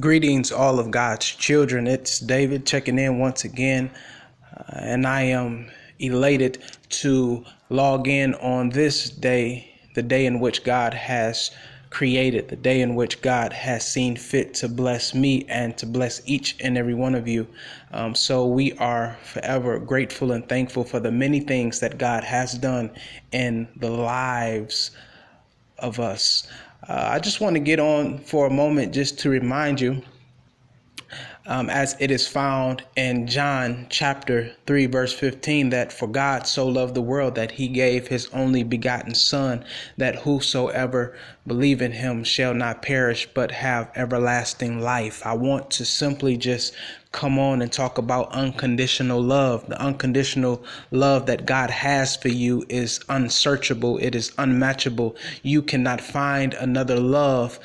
Greetings, all of God's children. It's David checking in once again, uh, and I am elated to log in on this day, the day in which God has created, the day in which God has seen fit to bless me and to bless each and every one of you. Um, so we are forever grateful and thankful for the many things that God has done in the lives of us. Uh, I just want to get on for a moment just to remind you, um, as it is found in John chapter 3, verse 15, that for God so loved the world that he gave his only begotten Son, that whosoever believe in him shall not perish but have everlasting life. I want to simply just come on and talk about unconditional love. The unconditional love that God has for you is unsearchable, it is unmatchable. You cannot find another love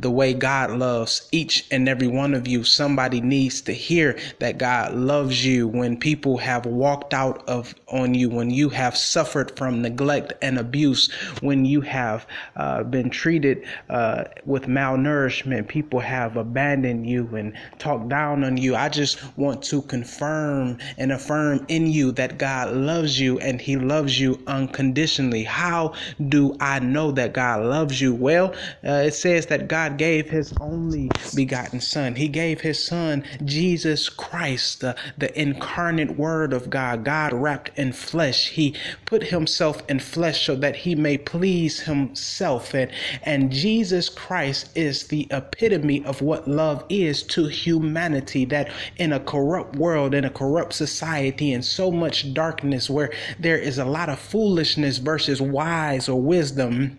the way God loves each and every one of you. Somebody needs to hear that God loves you when people have walked out of on you, when you have suffered from neglect and abuse, when you have uh, been treated uh, with malnourishment. People have abandoned you and talked down on you. I just want to confirm and affirm in you that God loves you and He loves you unconditionally. How do I know that God loves you? Well, uh, it says that God gave His only begotten Son. He gave His Son, Jesus Christ, the, the incarnate Word of God, God wrapped in flesh. He put Himself in flesh so that He may please Himself and, and Jesus Christ is the epitome of what love is to humanity. That in a corrupt world, in a corrupt society, in so much darkness where there is a lot of foolishness versus wise or wisdom,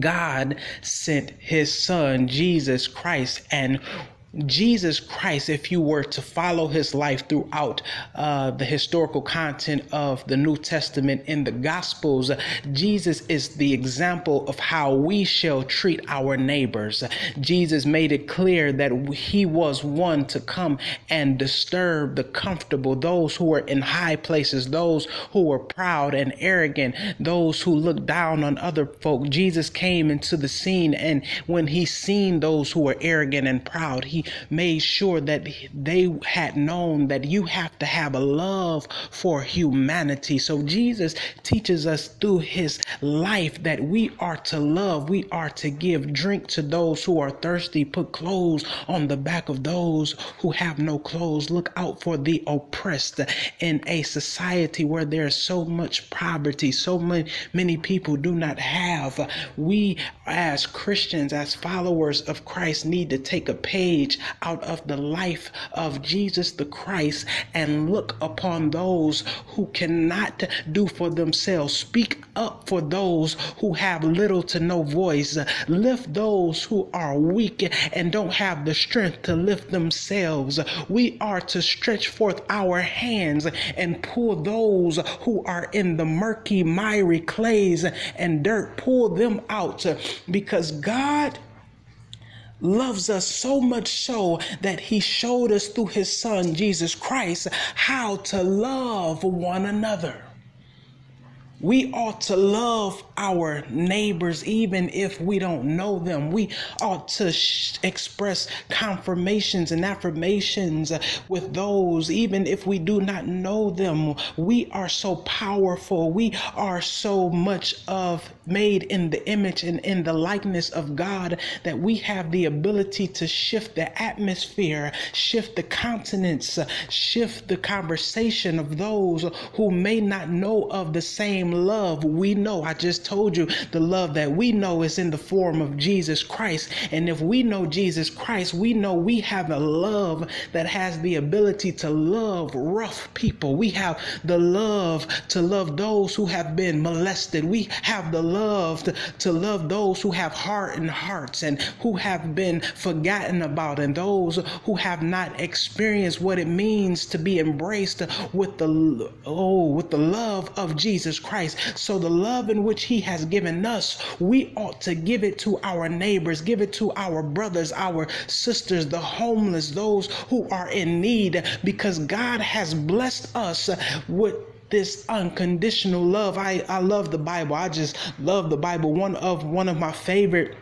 God sent his son, Jesus Christ, and Jesus Christ, if you were to follow his life throughout uh, the historical content of the New Testament in the Gospels, Jesus is the example of how we shall treat our neighbors. Jesus made it clear that he was one to come and disturb the comfortable, those who were in high places, those who were proud and arrogant, those who looked down on other folk. Jesus came into the scene, and when he seen those who were arrogant and proud, he made sure that they had known that you have to have a love for humanity. So Jesus teaches us through his life that we are to love, we are to give drink to those who are thirsty, put clothes on the back of those who have no clothes, look out for the oppressed in a society where there's so much poverty, so many, many people do not have. We as Christians, as followers of Christ, need to take a page out of the life of Jesus the Christ and look upon those who cannot do for themselves. Speak up for those who have little to no voice. Lift those who are weak and don't have the strength to lift themselves. We are to stretch forth our hands and pull those who are in the murky, miry clays and dirt, pull them out because God loves us so much so that he showed us through his son Jesus Christ how to love one another. We ought to love our neighbors even if we don't know them. We ought to sh- express confirmations and affirmations with those even if we do not know them. We are so powerful. We are so much of made in the image and in the likeness of God that we have the ability to shift the atmosphere, shift the continents, shift the conversation of those who may not know of the same same love we know. I just told you the love that we know is in the form of Jesus Christ. And if we know Jesus Christ, we know we have a love that has the ability to love rough people. We have the love to love those who have been molested. We have the love to, to love those who have hardened hearts and who have been forgotten about and those who have not experienced what it means to be embraced with the oh with the love of Jesus Christ. Christ. So the love in which he has given us, we ought to give it to our neighbors, give it to our brothers, our sisters, the homeless, those who are in need, because God has blessed us with this unconditional love. I, I love the Bible. I just love the Bible. One of one of my favorite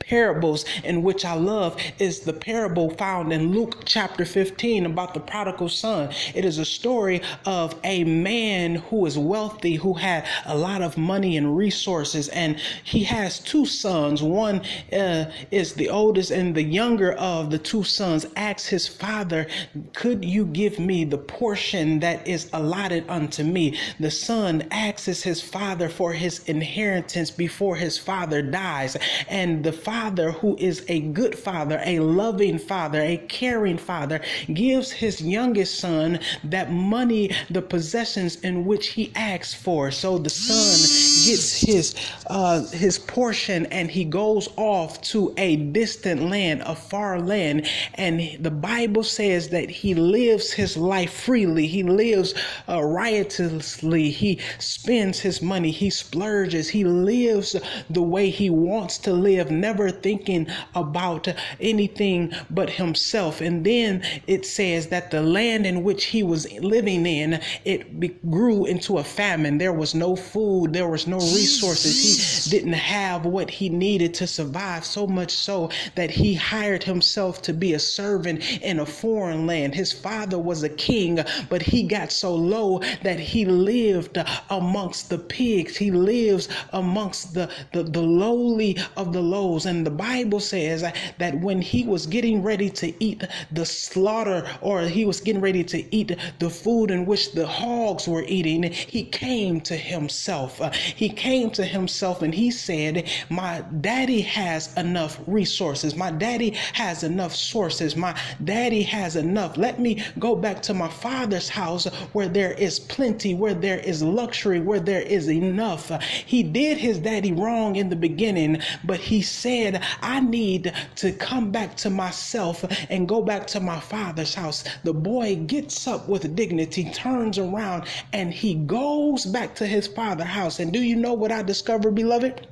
parables in which I love is the parable found in Luke chapter 15 about the prodigal son. It is a story of a man who is wealthy, who had a lot of money and resources, and he has two sons. One uh, is the oldest, and the younger of the two sons asks his father, Could you give me the portion that is allotted unto me? The son asks his father for his inheritance before his father dies, and the father, who is a good father, a loving father, a caring father, gives his youngest son that money, the possessions in which he asks for. So the son gets his uh, his portion and he goes off to a distant land, a far land, and the Bible says that he lives his life freely. He lives uh, riotously. He spends his money. He splurges. He lives the way he wants to live, never thinking about anything but himself. And then it says that the land in which he was living in, it grew into a famine. There was no food, there was no resources. He didn't have what he needed to survive, so much so that he hired himself to be a servant in a foreign land. His father was a king, but he got so low that he lived amongst the pigs. He lives amongst the, the, the lowly of the lows. And the Bible says that when he was getting ready to eat the slaughter or he was getting ready to eat the food in which the hogs were eating, he came to himself. He came to himself and he said, My daddy has enough resources. My daddy has enough sources. My daddy has enough. Let me go back to my father's house where there is plenty, where there is luxury, where there is enough. He did his daddy wrong in the beginning, but he said, I need to come back to myself and go back to my father's house. The boy gets up with dignity, turns around, and he goes back to his father's house. And do you know what I discovered, beloved?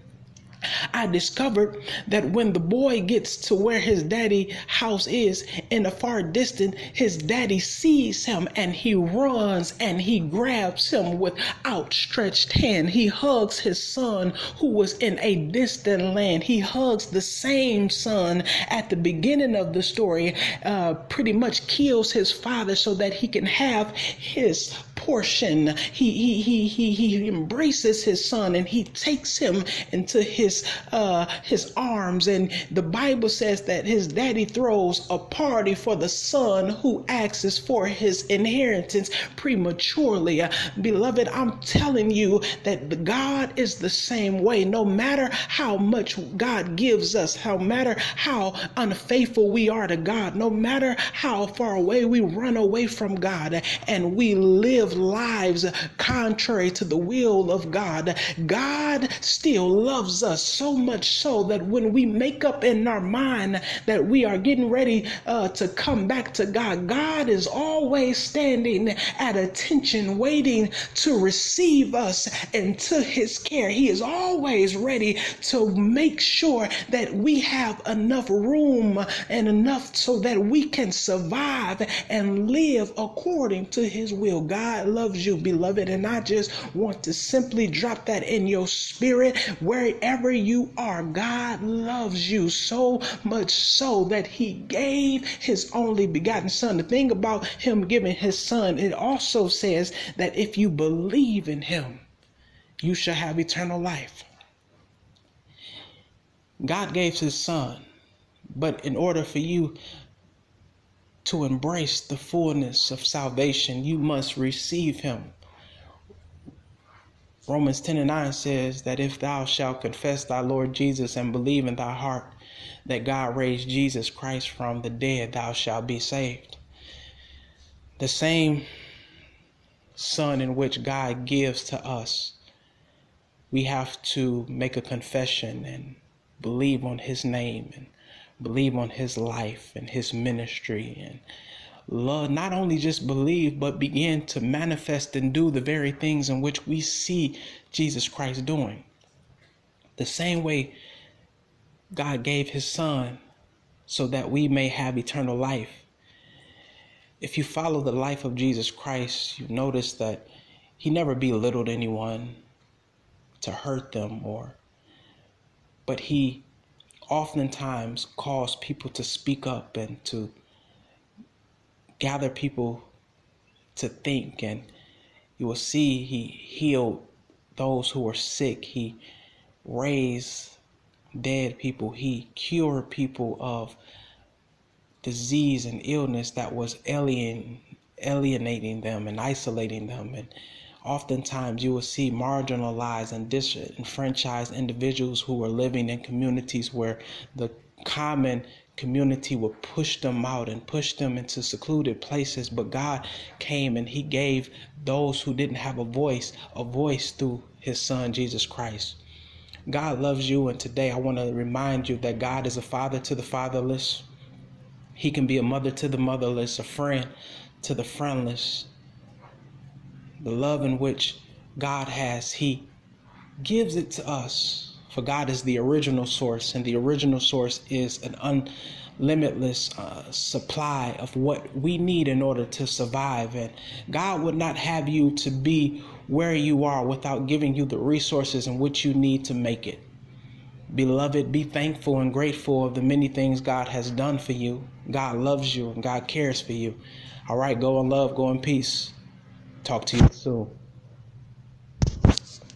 I discovered that when the boy gets to where his daddy house is in the far distance, his daddy sees him and he runs and he grabs him with outstretched hand. He hugs his son who was in a distant land. He hugs the same son at the beginning of the story, uh, pretty much kills his father so that he can have his portion. He, he, he, he, he embraces his son and he takes him into his, uh, his arms. And the Bible says that his daddy throws a party for the son who asks for his inheritance prematurely. Uh, beloved, I'm telling you that God is the same way. No matter how much God gives us, no matter how unfaithful we are to God, no matter how far away we run away from God and we live lives contrary to the will of God, God still loves us so much so that when we make up in our mind that we are getting ready uh, to come back to God, God is always standing at attention, waiting to receive us into his care. He is always ready to make sure that we have enough room and enough so that we can survive and live according to his will. God loves you, beloved. And I just want to simply drop that in your spirit wherever you are. God loves you so much so that he gave his only begotten son. The thing about him giving his son, it also says that if you believe in him, you shall have eternal life. God gave his son, but in order for you to embrace the fullness of salvation, you must receive him. Romans 10 and 9 says that if thou shalt confess thy Lord Jesus and believe in thy heart that God raised Jesus Christ from the dead, thou shalt be saved. The same Son in which God gives to us, we have to make a confession and believe on his name and believe on his life and his ministry and love not only just believe but begin to manifest and do the very things in which we see Jesus Christ doing. The same way God gave his son so that we may have eternal life. If you follow the life of Jesus Christ you notice that he never belittled anyone to hurt them or but he oftentimes cause people to speak up and to gather people to think. And you will see he healed those who were sick. He raised dead people. He cured people of disease and illness that was alien, alienating them and isolating them. And oftentimes you will see marginalized and disenfranchised individuals who are living in communities where the common community would push them out and push them into secluded places. But God came and He gave those who didn't have a voice a voice through His Son, Jesus Christ. God loves you, and today I want to remind you that God is a father to the fatherless. He can be a mother to the motherless, a friend to the friendless. The love in which God has, He gives it to us. For God is the original source, and the original source is an unlimitless uh, supply of what we need in order to survive. And God would not have you to be where you are without giving you the resources in which you need to make it. Beloved, be thankful and grateful of the many things God has done for you. God loves you and God cares for you. All right, go in love, go in peace. Talk to you soon.